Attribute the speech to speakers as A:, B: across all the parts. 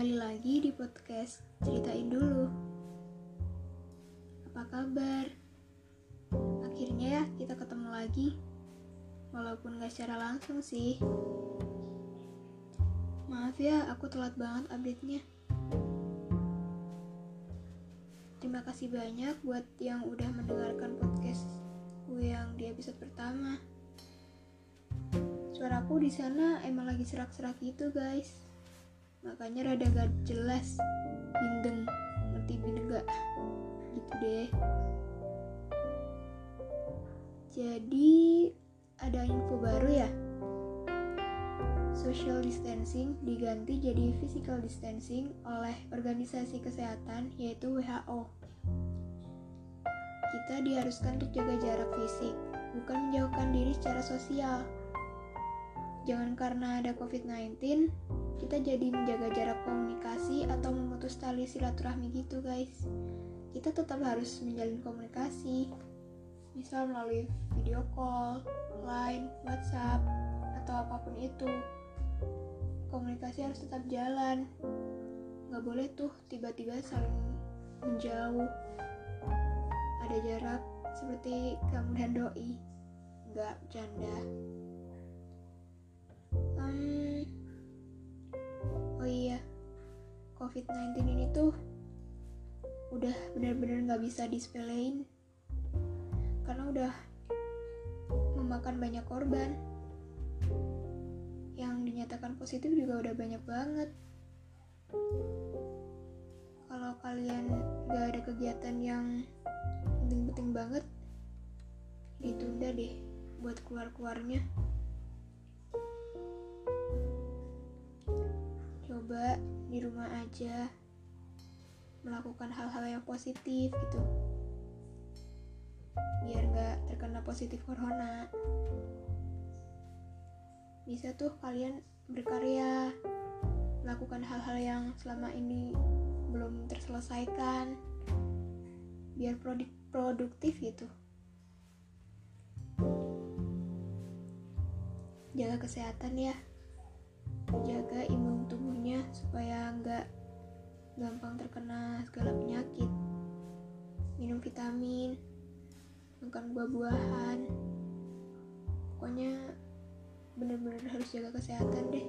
A: Kembali lagi di podcast Ceritain Dulu. Apa kabar? Akhirnya ya kita ketemu lagi. Walaupun gak secara langsung sih. Maaf ya aku telat banget update-nya. Terima kasih banyak buat yang udah mendengarkan podcast gue yang di episode pertama. Suaraku di sana emang lagi serak-serak gitu guys makanya rada gak jelas. Bindeng ngerti bindeng gak? Gitu deh. Jadi ada info baru ya? Social distancing diganti jadi physical distancing oleh organisasi kesehatan yaitu WHO kita diharuskan untuk jaga jarak fisik bukan menjauhkan diri secara sosial. Jangan karena ada covid-19 kita jadi menjaga jarak komunikasi atau memutus tali silaturahmi gitu guys. Kita tetap harus menjalin komunikasi. Misal melalui video call, line, whatsapp, atau apa pun itu. Komunikasi harus tetap jalan. Nggak boleh tuh tiba-tiba saling menjauh. Ada jarak seperti kamu dan doi. Nggak um, oh iya covid-19 ini tuh udah benar-benar nggak bisa disepelein. Karena udah memakan banyak korban. Yang dinyatakan positif juga udah banyak banget. Kalau kalian gak ada kegiatan yang penting-penting banget ditunda deh buat keluar-keluarnya coba di rumah aja melakukan hal-hal yang positif gitu. Biar nggak terkena positif corona. Bisa tuh kalian berkarya melakukan hal-hal yang selama ini belum terselesaikan biar produk produktif gitu. Jaga kesehatan ya jaga imun tubuhnya supaya nggak gampang terkena segala penyakit. Minum vitamin makan buah-buahan. Pokoknya bener-bener harus jaga kesehatan deh.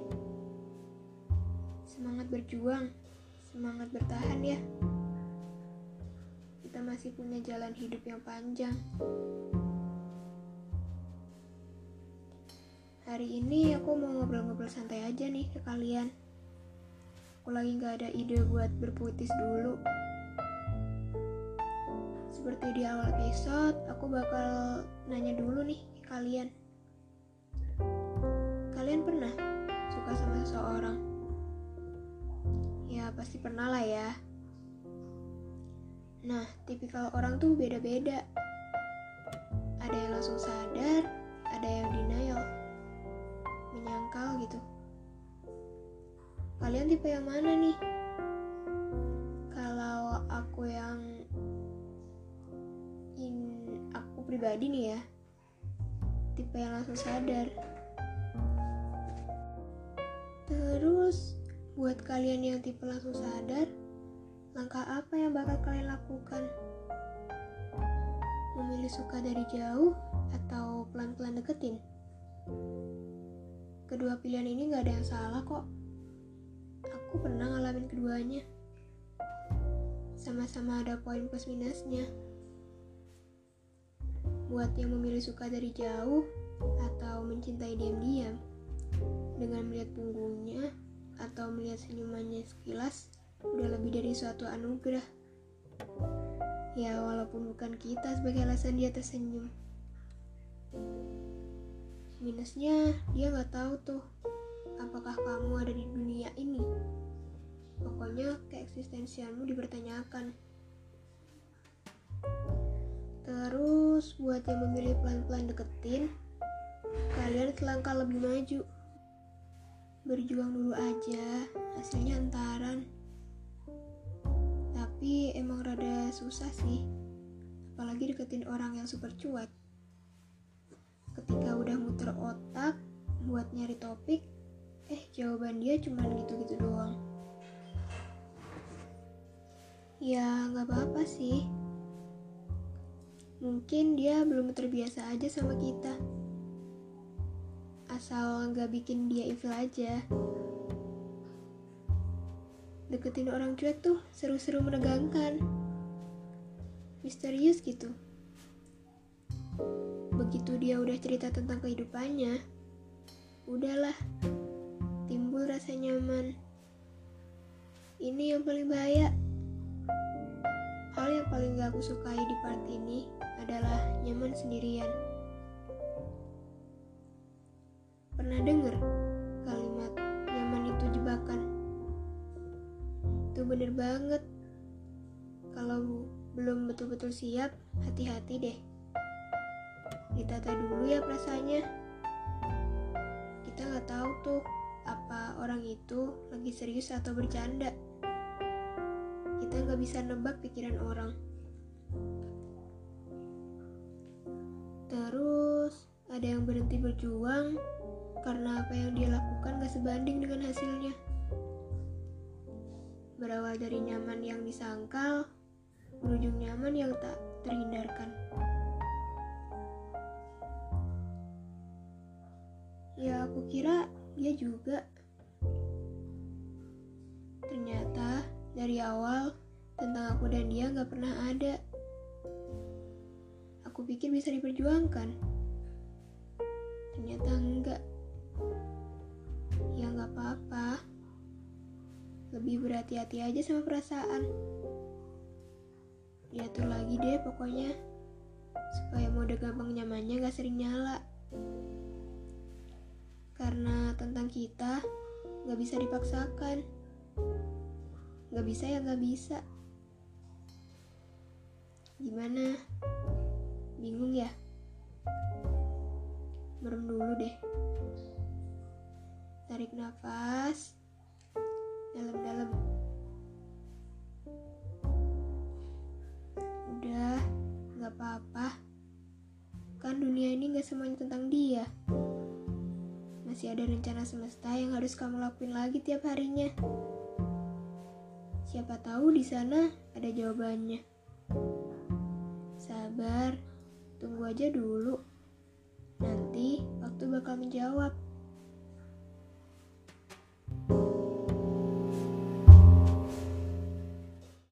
A: Semangat berjuang semangat bertahan ya. Kita masih punya jalan hidup yang panjang Hari ini aku mau ngobrol-ngobrol santai aja nih ke kalian. Aku lagi gak ada ide buat berpuitis dulu. Seperti di awal episode, aku bakal nanya dulu nih ke kalian. Kalian pernah suka sama seseorang? Ya pasti pernah lah ya. Nah, tipikal orang tuh beda-beda. Ada yang langsung sadar, ada yang denial menyangkal gitu. Kalian tipe yang mana nih? Kalau aku yang in aku pribadi nih ya tipe yang langsung sadar. Terus buat kalian yang tipe langsung sadar langkah apa yang bakal kalian lakukan? Memilih suka dari jauh atau pelan-pelan deketin Kedua pilihan ini gak ada yang salah kok. Aku pernah ngalamin keduanya. Sama-sama ada poin plus minusnya. Buat yang memilih suka dari jauh atau mencintai diam-diam dengan melihat punggungnya atau melihat senyumannya sekilas udah lebih dari suatu anugerah. Ya walaupun bukan kita sebagai alasan dia tersenyum minusnya dia nggak tahu tuh apakah kamu ada di dunia ini. Pokoknya keeksistensialmu dipertanyakan. Terus buat yang memilih pelan-pelan deketin kalian selangkah lebih maju. Berjuang dulu aja hasilnya antaran tapi emang rada susah sih apalagi deketin orang yang super cuek ketika udah muter otak buat nyari topik eh jawaban dia cuma gitu-gitu doang Ya, nggak apa-apa sih. Mungkin dia belum terbiasa aja sama kita. Asal nggak bikin dia evil aja. Deketin orang cuek tuh seru-seru menegangkan. Misterius gitu. Begitu dia udah cerita tentang kehidupannya, udahlah, timbul rasa nyaman. Ini yang paling bahaya. Hal yang paling gak aku sukai di part ini adalah nyaman sendirian. Pernah denger kalimat nyaman itu jebakan? Itu bener banget. Kalau belum betul-betul siap, hati-hati deh. Ditata dulu ya perasaannya. Kita nggak tahu tuh apa orang itu lagi serius atau bercanda. Kita nggak bisa nebak pikiran orang. Terus ada yang berhenti berjuang karena apa yang dia lakukan gak sebanding dengan hasilnya. Berawal dari nyaman yang disangkal, berujung nyaman yang tak terhindarkan. Ya aku kira dia juga. Ternyata dari awal tentang aku dan dia gak pernah ada. Aku pikir bisa diperjuangkan. Ternyata enggak. Ya nggak apa-apa. Lebih berhati-hati aja sama perasaan. Diatur lagi deh pokoknya. Supaya mode gampang nyamannya gak sering nyala. Karena tentang kita gak bisa dipaksakan. Gak bisa ya gak bisa. Gimana? Bingung ya? Merem dulu deh. Tarik nafas. Dalam-dalam. Udah, gak apa-apa. Kan dunia ini gak semuanya tentang dia. Masih ada rencana semesta yang harus kamu lakuin lagi tiap harinya. Siapa tahu di sana ada jawabannya. Sabar, tunggu aja dulu. Nanti waktu bakal menjawab.